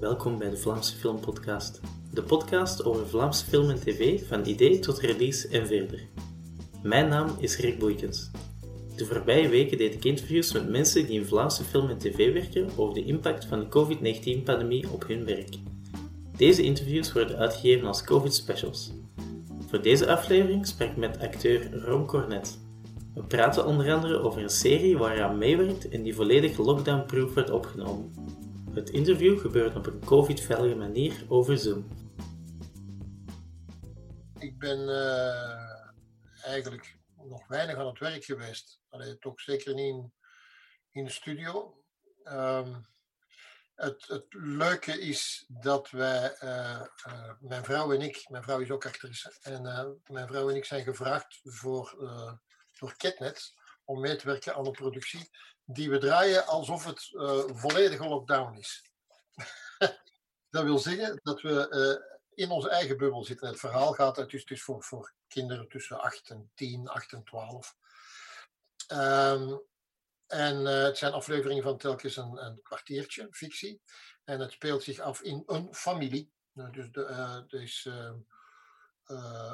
Welkom bij de Vlaamse Filmpodcast. De podcast over Vlaamse film en tv van idee tot release en verder. Mijn naam is Rick Boeikens. De voorbije weken deed ik interviews met mensen die in Vlaamse film en tv werken over de impact van de COVID-19-pandemie op hun werk. Deze interviews worden uitgegeven als COVID-specials. Voor deze aflevering sprak ik met acteur Ron Cornet. We praten onder andere over een serie waar hij aan meewerkt en die volledig lockdown-proof werd opgenomen. Het interview gebeurt op een covid-veilige manier over Zoom. Ik ben uh, eigenlijk nog weinig aan het werk geweest. Allee, toch zeker niet in, in de studio. Um, het, het, leuke is dat wij, uh, uh, mijn vrouw en ik, mijn vrouw is ook actrice, en mijn vrouw en ik zijn gevraagd voor, door Ketnet om mee te werken aan een productie die we draaien alsof het uh, volledige lockdown is. dat wil zeggen dat we uh, in onze eigen bubbel zitten. Het verhaal gaat uit, dus, dus voor, voor kinderen tussen 8 en 10, 8 en 12. Um, en uh, het zijn afleveringen van telkens een, een, kwartiertje, fictie. En het speelt zich af in een familie. Nou, dus de, dus,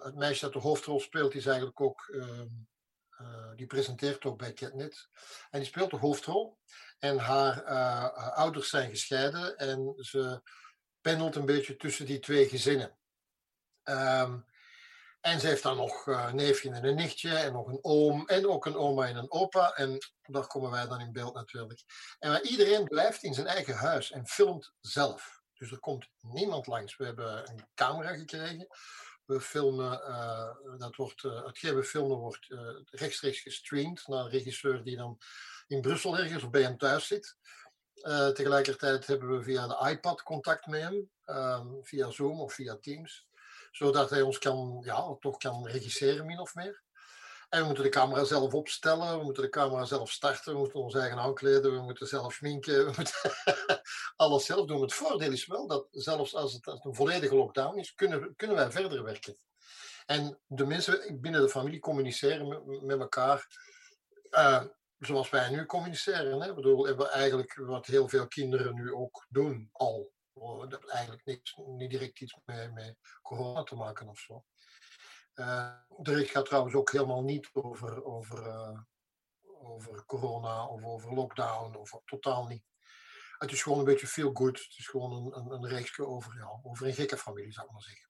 het meisje dat de hoofdrol speelt is eigenlijk ook ehm, uh, die presenteert ook bij Ketnet. En die speelt de hoofdrol. En haar uh, ouders zijn gescheiden en ze pendelt een beetje tussen die twee gezinnen. Um, en ze heeft dan nog uh, een neefje en een nichtje en nog een oom en ook een oma en een opa. En daar komen wij dan in beeld natuurlijk. En iedereen blijft in zijn eigen huis en filmt zelf. Dus er komt niemand langs. We hebben een camera gekregen we filmen, uh, dat wordt, uh, hetgeen we filmen wordt uh, rechtstreeks gestreamd naar een regisseur die dan in Brussel ergens of bij hem thuis zit. tegelijkertijd hebben we via de iPad contact met hem, um, via Zoom of via Teams, zodat hij ons kan, ja, toch kan regisseren min of meer. En we moeten de camera zelf opstellen, we moeten de camera zelf starten, we moeten ons eigen aankleden, we moeten zelf schminken, we moeten alles zelf doen. Het voordeel is wel dat zelfs als het een volledige lockdown is, kunnen, kunnen wij verder werken. En de mensen binnen de familie communiceren met, elkaar uh, zoals wij nu communiceren. Hè? Bedoel, hebben eigenlijk wat heel veel kinderen nu ook doen al. Dat eigenlijk niks, niet direct iets met, met corona te maken of zo. Uh, de gaat trouwens ook helemaal niet over, over, uh, over corona of over lockdown, of totaal niet. Het is gewoon een beetje feel good. Het is gewoon een, een, een reeksje over, ja, over een gekke familie, zou ik maar zeggen.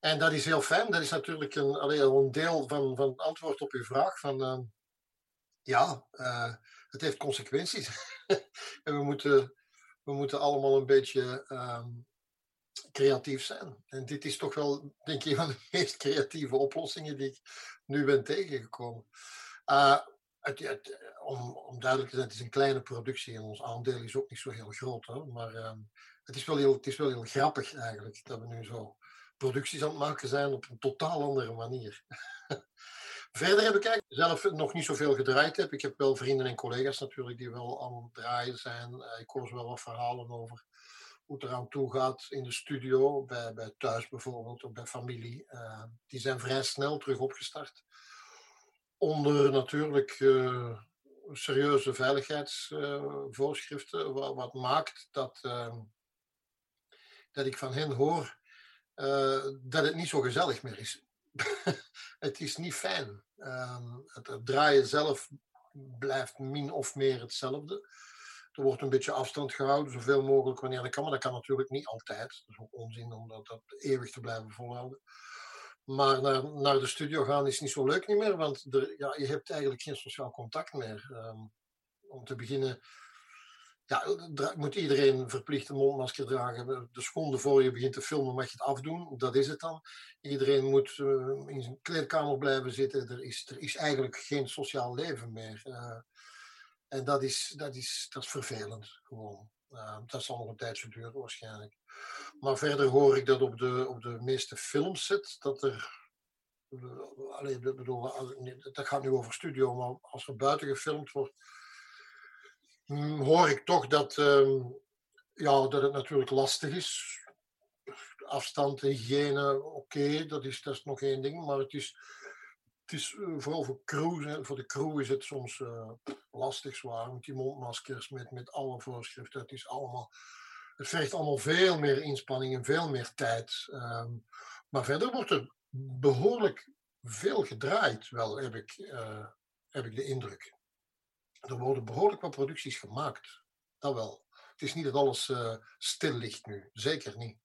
En dat is heel fijn. Dat is natuurlijk een, een deel van, van het antwoord op uw vraag. Van, uh, ja, het heeft consequenties. en we moeten, we moeten allemaal een beetje um, creatief zijn. En dit is toch wel, denk ik, een van de meest creatieve oplossingen die ik nu ben tegengekomen. Uh, het, om, duidelijk te zijn, het is een kleine productie en ons aandeel is ook niet zo heel groot. Hè? Maar uh, het, is wel heel, het is wel heel grappig eigenlijk dat we nu zo producties aan het maken zijn op een totaal andere manier. Verder heb ik eigenlijk zelf nog niet zoveel gedraaid. Heb. Ik heb wel vrienden en collega's natuurlijk die wel aan het draaien zijn. Uh, ik hoor ze wel wat verhalen over hoe het eraan toe gaat in de studio, bij, bij thuis bijvoorbeeld, of bij familie. Uh, die zijn vrij snel terug opgestart. Onder natuurlijk uh, serieuze veiligheidsvoorschriften, uh, wat, wat, maakt dat, dat ik van hen hoor eh, dat het niet zo gezellig meer is. het is niet fijn. Ehm, het draaien zelf blijft min of meer hetzelfde. Er wordt een beetje afstand gehouden, zoveel mogelijk wanneer dat kan. Maar dat kan natuurlijk niet altijd. Dat is ook onzin om dat, eeuwig te blijven volhouden. Maar naar, de studio gaan is niet zo leuk niet meer, want er, ja, je hebt eigenlijk geen sociaal contact meer. Um, om te beginnen, ja, moet iedereen verplicht een mondmasker dragen. De seconde voor je begint te filmen mag je het afdoen, dat is het dan. Iedereen moet uh, in zijn kleedkamer blijven zitten. Er is, er is eigenlijk geen sociaal leven meer. Uh, en dat is, dat is, dat vervelend, gewoon. Uh, dat zal nog een tijdje duren waarschijnlijk. Maar verder hoor ik dat op de, op de meeste films zit, dat er... Allee, bedoel, dat gaat nu over studio, maar als er buiten gefilmd wordt, hm, hoor ik toch dat, uh, ja, dat het natuurlijk lastig is. Afstand, hygiëne, oké, dat, is, dat is nog één ding, maar het is het is uh, vooral voor, voor de crew is het soms uh, lastig zwaar met die mondmaskers, met, met alle voorschriften. Het is allemaal, het vergt allemaal veel meer inspanning en veel meer tijd. Ehm, maar verder wordt er behoorlijk veel gedraaid, wel heb ik, uh, heb ik de indruk. Er worden behoorlijk wat producties gemaakt. Dat wel. Het is niet dat alles stil ligt nu. Zeker niet.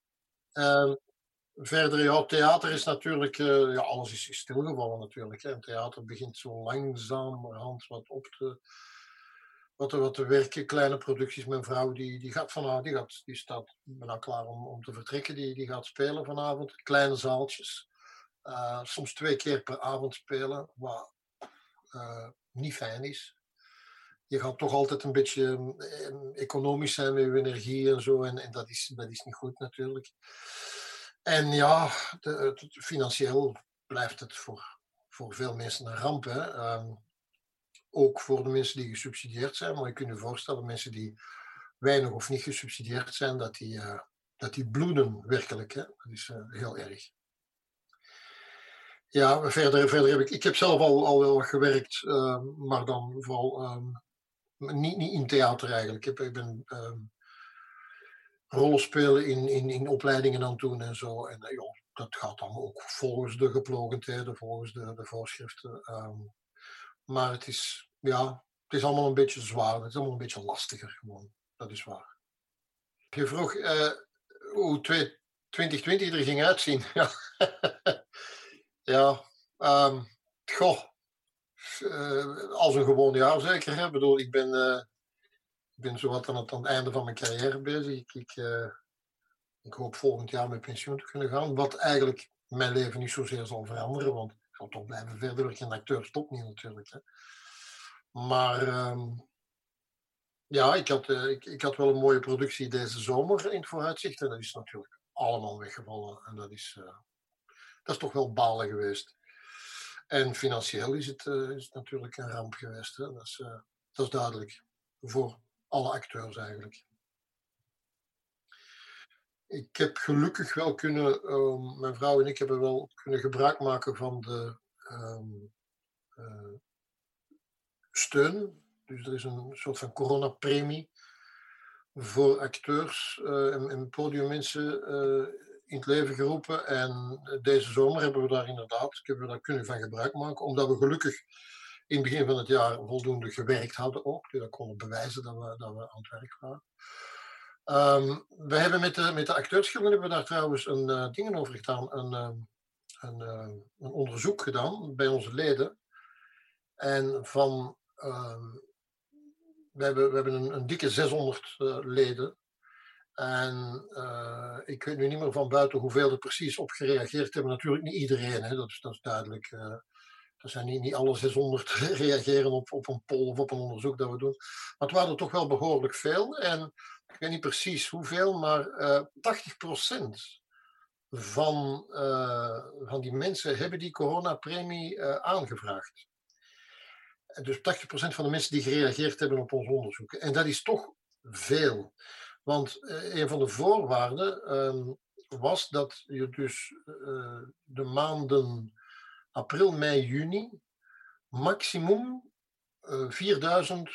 Verder, ja, theater is natuurlijk... Uh, ja, alles is, stilgevallen natuurlijk. Hè. theater begint zo langzamerhand wat op te... Wat te, wat te werken. Kleine producties. Mijn vrouw die, die gaat vanavond... Die, gaat, die staat bijna klaar om, om te vertrekken. Die, die gaat spelen vanavond. Kleine zaaltjes. Uh, soms twee keer per avond spelen. Wat niet fijn is je gaat toch altijd een beetje economisch zijn met je energie en zo. En, en dat, is, dat is niet goed natuurlijk. En ja, financieel blijft het voor, voor veel mensen een ramp. Hè? Ehm, ook voor de mensen die gesubsidieerd zijn. Maar je kunt je voorstellen, mensen die weinig of niet gesubsidieerd zijn, dat die, uh, dat die bloeden werkelijk. Hè? Dat is uh, heel erg. Ja, verder, verder heb ik, ik heb zelf al, al wel gewerkt, uh, maar dan vooral um, niet, niet in theater eigenlijk. Ik, ben um, rollen spelen in, in, in opleidingen aan doen en zo. En uh, dat gaat dan ook volgens de geplogendheden, volgens de, de voorschriften. Um, maar het is, ja, het is allemaal een beetje zwaar. Het is allemaal een beetje lastiger gewoon. Dat is waar. Je vroeg uh, hoe 2020 er ging uitzien. ja, um, goh uh, als een gewoon jaar zeker. Ik bedoel, ik ben, ik ben zowat aan het, aan het einde van mijn carrière bezig. Ik, ik, uh, ik hoop volgend jaar met pensioen te kunnen gaan. Wat eigenlijk mijn leven niet zozeer zal veranderen. Want ik zal toch blijven verder werken. Een acteur stopt niet natuurlijk. Hè? Maar um, ja, ik had, ik, ik had wel een mooie productie deze zomer in het vooruitzicht. En dat is natuurlijk allemaal weggevallen. En dat is, dat is toch wel balen geweest. En financieel is het, is natuurlijk een ramp geweest. Hè? Dat, is, dat is duidelijk. Voor alle acteurs eigenlijk. Ik heb gelukkig wel kunnen, um, mijn vrouw en ik hebben wel kunnen gebruik maken van de um, uh, steun. Dus er is een soort van coronapremie voor acteurs en, en podiummensen in het leven geroepen. En deze zomer hebben we daar inderdaad we daar kunnen van gebruik maken, omdat we gelukkig in het begin van het jaar voldoende gewerkt hadden ook. Dus dat konden bewijzen dat we, dat we aan het werk waren. Um, we hebben met de, met de acteursgilden hebben we daar trouwens een uh, dingen over gedaan, een, uh, een, uh, een, onderzoek gedaan bij onze leden. En van, we hebben, we hebben een, dikke 600 leden en uh, ik weet nu niet meer van buiten hoeveel er precies op gereageerd hebben. Natuurlijk niet iedereen, hè? Dat, is, dat is duidelijk. Uh, er zijn niet, niet alle 600 reageren op, op een poll of op een onderzoek dat we doen. Maar het waren er toch wel behoorlijk veel. En ik weet niet precies hoeveel, maar uh, eh, 80% van, van die mensen hebben die coronapremie aangevraagd. Dus 80% van de mensen die gereageerd hebben op ons onderzoek. En dat is toch veel. Want uh, een van de voorwaarden um, was dat je dus uh, de maanden april, mei, juni maximum uh, 4000,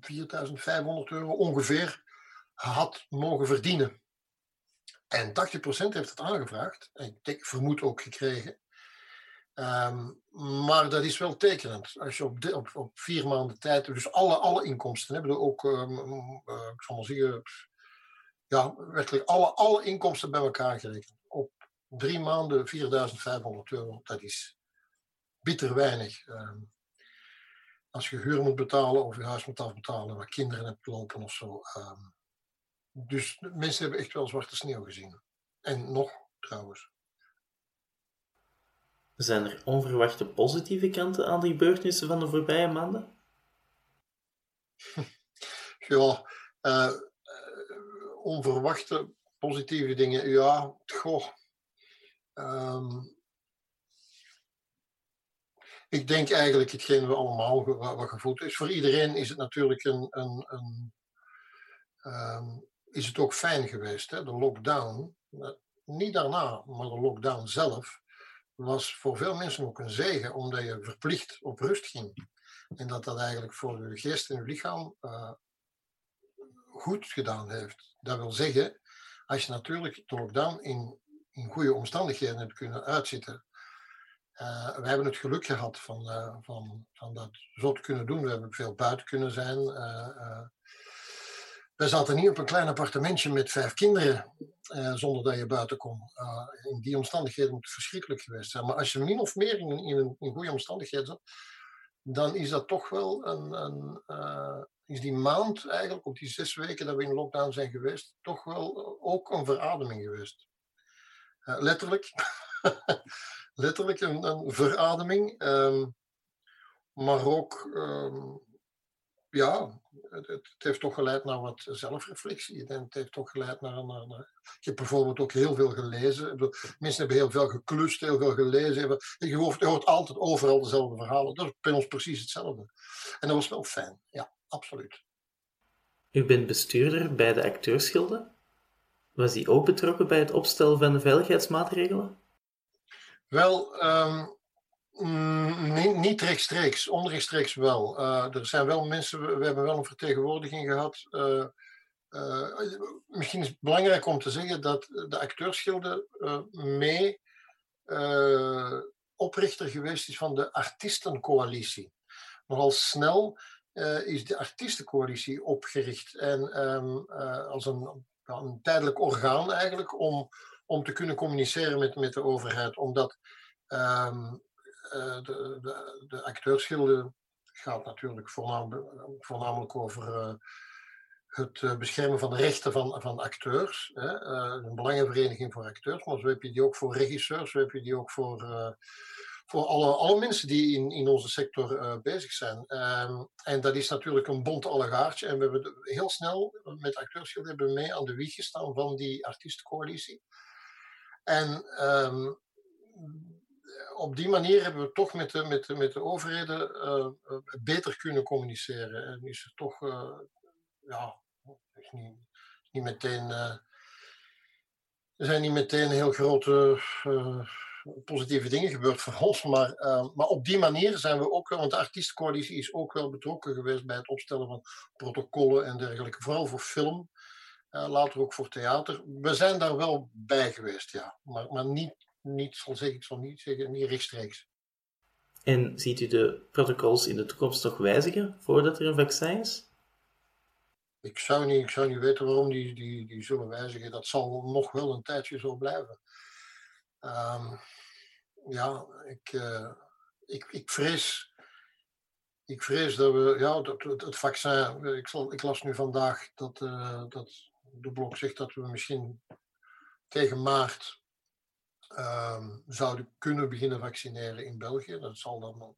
4500 euro ongeveer had mogen verdienen. En 80% heeft het aangevraagd, en ik vermoed ook gekregen. Um, maar dat is wel tekenend. Als je op, op, vier maanden tijd, dus alle, alle inkomsten, hebben ook, um, ik zal maar zeggen, ja, werkelijk alle, alle inkomsten bij elkaar gerekend. Drie maanden 4500 euro, dat is bitter weinig. Um, als je huur moet betalen of je huis moet afbetalen, waar kinderen hebt lopen of zo. dus mensen hebben echt wel zwarte sneeuw gezien. En nog trouwens. Zijn er onverwachte positieve kanten aan de gebeurtenissen van de voorbije maanden? Ja, uh, onverwachte positieve dingen. Ja, goh. Um, ik denk eigenlijk hetgeen we allemaal wat gevoeld is. Voor iedereen is het natuurlijk een, een, een um, is het ook fijn geweest. Hè? De lockdown, niet daarna, maar de lockdown zelf was voor veel mensen ook een zegen, omdat je verplicht op rust ging. En dat dat eigenlijk voor je geest en je lichaam uh, goed gedaan heeft. Dat wil zeggen, als je natuurlijk de lockdown in, in goede omstandigheden hebt kunnen uitzitten. Uh, we hebben het geluk gehad van, uh, van, van dat zo te kunnen doen. We hebben veel buiten kunnen zijn. Uh, we zaten niet op een klein appartementje met vijf kinderen zonder dat je buiten kon. in die omstandigheden moet het verschrikkelijk geweest zijn. Maar als je min of meer in, in, goede omstandigheden zat, dan is dat toch wel een, een is die maand eigenlijk, op die zes weken dat we in lockdown zijn geweest, toch wel ook een verademing geweest. Uh, letterlijk. letterlijk een, een verademing. Um, maar ook, um, ja, het, heeft toch geleid naar wat zelfreflectie. En het heeft toch geleid naar, naar. Ik heb bijvoorbeeld ook heel veel gelezen. Mensen hebben heel veel geklust, heel veel gelezen. Je hoort, je hoort altijd overal dezelfde verhalen. Dat is bij ons precies hetzelfde. En dat was wel fijn, ja absoluut. U bent bestuurder bij de acteursgilde. Was hij ook betrokken bij het opstellen van de veiligheidsmaatregelen? Wel, um, niet, niet, rechtstreeks, onrechtstreeks wel. Uh, er zijn wel mensen, we, hebben wel een vertegenwoordiging gehad. Uh, uh, misschien is het belangrijk om te zeggen dat de acteursgilde mee oprichter geweest is van de artiestencoalitie. Nogal snel is de artiestencoalitie opgericht. En uh, als een, een, tijdelijk orgaan eigenlijk om, om te kunnen communiceren met, met de overheid. Omdat um, uh, de, de, de acteursgilde gaat natuurlijk voornamelijk, voornamelijk over het beschermen van de rechten van, van acteurs. Hè? een belangenvereniging voor acteurs, maar zo heb je die ook voor regisseurs, zo heb je die ook voor voor alle, alle mensen die in, in onze sector uh, bezig zijn. Um, en dat is natuurlijk een bont allegaartje. En we hebben heel snel met Acteursgilde hebben mee aan de wieg gestaan van die artiestencoalitie. En um, op die manier hebben we toch met de, met de, met de overheden uh, beter kunnen communiceren. En is er toch, uh, ja, niet, niet meteen. er zijn niet meteen heel grote positieve dingen gebeurd voor ons. Maar, uh, maar op die manier zijn we ook, want de artiestencoalitie is ook wel betrokken geweest bij het opstellen van protocollen en dergelijke. Vooral voor film, uh, later ook voor theater. We zijn daar wel bij geweest, ja. Maar, maar niet, niet, zal zeggen, ik zal niet zeggen, niet rechtstreeks. En ziet u de protocols in de toekomst nog wijzigen voordat er een vaccin is? Ik zou niet, ik zou niet weten waarom die, die, die zullen wijzigen. Dat zal nog wel een tijdje zo blijven. Um, ja, ik, uh, ik, ik vrees. Ik vrees dat we, ja, dat, het, vaccin. Ik, ik las nu vandaag dat, uh, dat de blok zegt dat we misschien tegen maart um, zouden kunnen beginnen vaccineren in België. Dat zal dan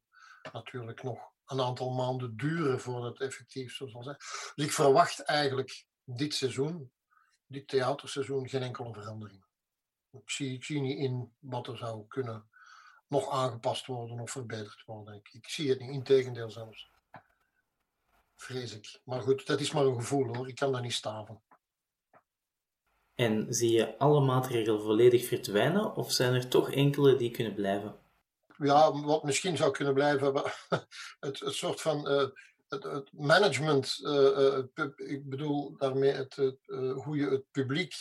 natuurlijk nog een aantal maanden duren voordat het effectief zo zal zijn. Dus ik verwacht eigenlijk dit seizoen, dit theaterseizoen, geen enkele verandering. Ik zie, ik zie niet in wat er zou kunnen nog aangepast worden of verbeterd worden. Ik, ik zie het niet, in tegendeel zelfs. Vrees ik. Maar goed, dat is maar een gevoel hoor. Ik kan daar niet staven. En zie je alle maatregelen volledig verdwijnen of zijn er toch enkele die kunnen blijven? Ja, wat misschien zou kunnen blijven, het, het soort van uh, het, het, management, uh, uh, ik bedoel daarmee het, hoe je het publiek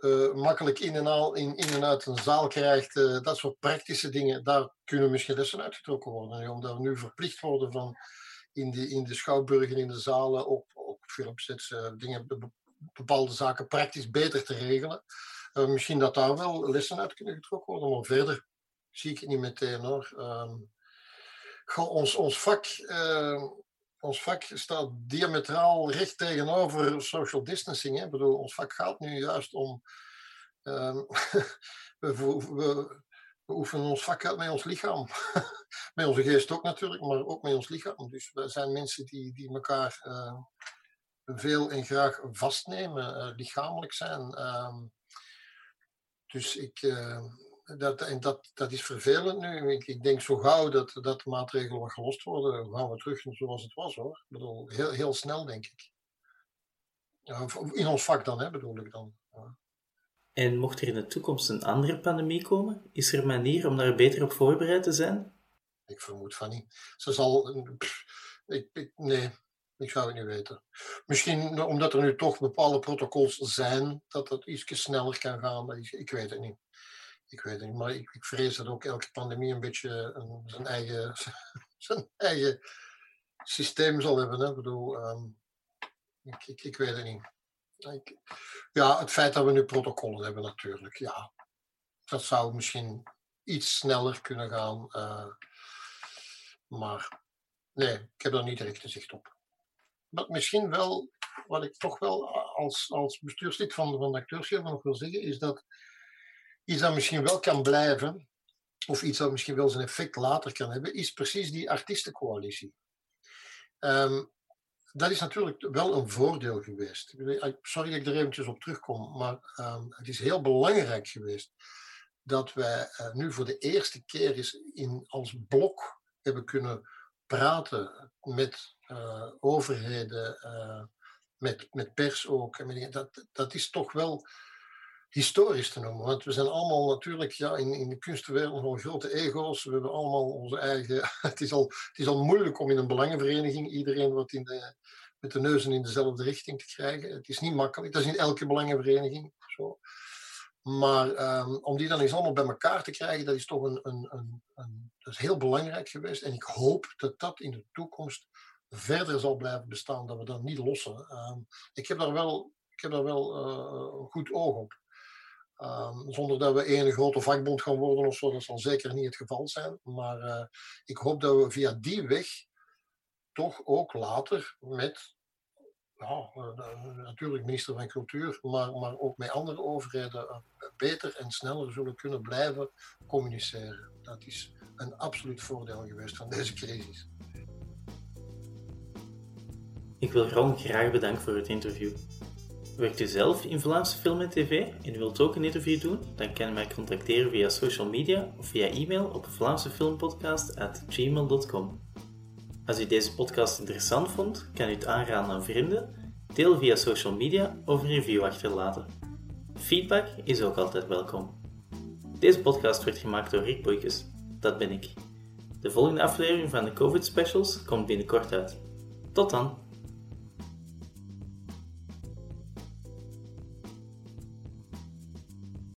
uh, makkelijk in en, al, in, in en uit een zaal krijgt, uh, dat soort praktische dingen, daar kunnen misschien lessen uitgetrokken worden. omdat we nu verplicht worden van in de, in de schouwburgen, in de zalen, op, op filmsets, uh, dingen, bepaalde zaken praktisch beter te regelen. misschien dat daar wel lessen uit kunnen getrokken worden, maar verder zie ik het niet meteen hoor. Um, ons, ons vak ons vak staat diametraal recht tegenover social distancing. Hè? Ik bedoel, ons vak gaat nu juist om. Uh, we, we, we, oefenen ons vak uit met ons lichaam. met onze geest ook natuurlijk, maar ook met ons lichaam. Dus we zijn mensen die, die elkaar uh, veel en graag vastnemen, uh, lichamelijk zijn. Ehm, dus ik eh, dat, en dat, dat is vervelend nu. Ik, ik denk zo gauw dat, dat de maatregelen gelost worden, gaan we terug zoals het was hoor. Ik bedoel, heel, heel snel denk ik. In ons vak dan, hè, bedoel ik dan. Ja. En mocht er in de toekomst een andere pandemie komen, is er een manier om daar beter op voorbereid te zijn? Ik vermoed van niet. Ze zal. ik, ik, nee. Ik zou het niet weten. Misschien omdat er nu toch bepaalde protocols zijn, dat dat iets sneller kan gaan. Ik, ik weet het niet. Ik weet niet, maar ik, ik vrees dat ook elke pandemie een beetje een, zijn, eigen, zijn eigen systeem zal hebben. Hè? Ik bedoel, ehm, ik, ik, weet het niet. Ja, het feit dat we nu protocollen hebben natuurlijk, ja. Dat zou misschien iets sneller kunnen gaan. Uh, maar nee, ik heb daar niet direct een zicht op. Wat misschien wel, wat ik toch wel als, als bestuurslid van, van de acteursschap nog wil zeggen, is dat iets dat misschien wel kan blijven, of iets dat misschien wel zijn effect later kan hebben, is precies die artiestencoalitie. Um, dat is natuurlijk wel een voordeel geweest. Sorry dat ik er eventjes op terugkom, maar um, het is heel belangrijk geweest dat wij uh, nu voor de eerste keer eens in, als blok hebben kunnen praten met uh, overheden, uh, met, met pers ook. Dat, dat is toch wel historisch te noemen. Want we zijn allemaal natuurlijk ja, in, in de kunstenwereld al grote ego's. We hebben allemaal onze eigen. Het is, al, het is al moeilijk om in een belangenvereniging iedereen wat in de, met de neuzen in dezelfde richting te krijgen. Het is niet makkelijk. Dat is in elke belangenvereniging zo. Maar um, om die dan eens allemaal bij elkaar te krijgen, dat is toch een, een, een, een, dat is heel belangrijk geweest. En ik hoop dat dat in de toekomst verder zal blijven bestaan, dat we dat niet lossen. Um, ik heb daar wel, ik heb daar wel een goed oog op. Um, zonder dat we één grote vakbond gaan worden of zo, dat zal zeker niet het geval zijn. Maar uh, ik hoop dat we via die weg toch ook later met uh, natuurlijk minister van Cultuur, maar, maar ook met andere overheden beter en sneller zullen kunnen blijven communiceren. Dat is een absoluut voordeel geweest van deze crisis. Ik wil Ron graag bedanken voor het interview. Werkt u zelf in Vlaamse film en tv en wilt ook een interview doen? Dan kan u mij contacteren via social media of via e-mail op vlaamsefilmpodcast.gmail.com. Als u deze podcast interessant vond, kan u het aanraden aan vrienden, deel via social media of een review achterlaten. Feedback is ook altijd welkom. Deze podcast werd gemaakt door Rick Boeikes, dat ben ik. De volgende aflevering van de COVID Specials komt binnenkort uit. Tot dan!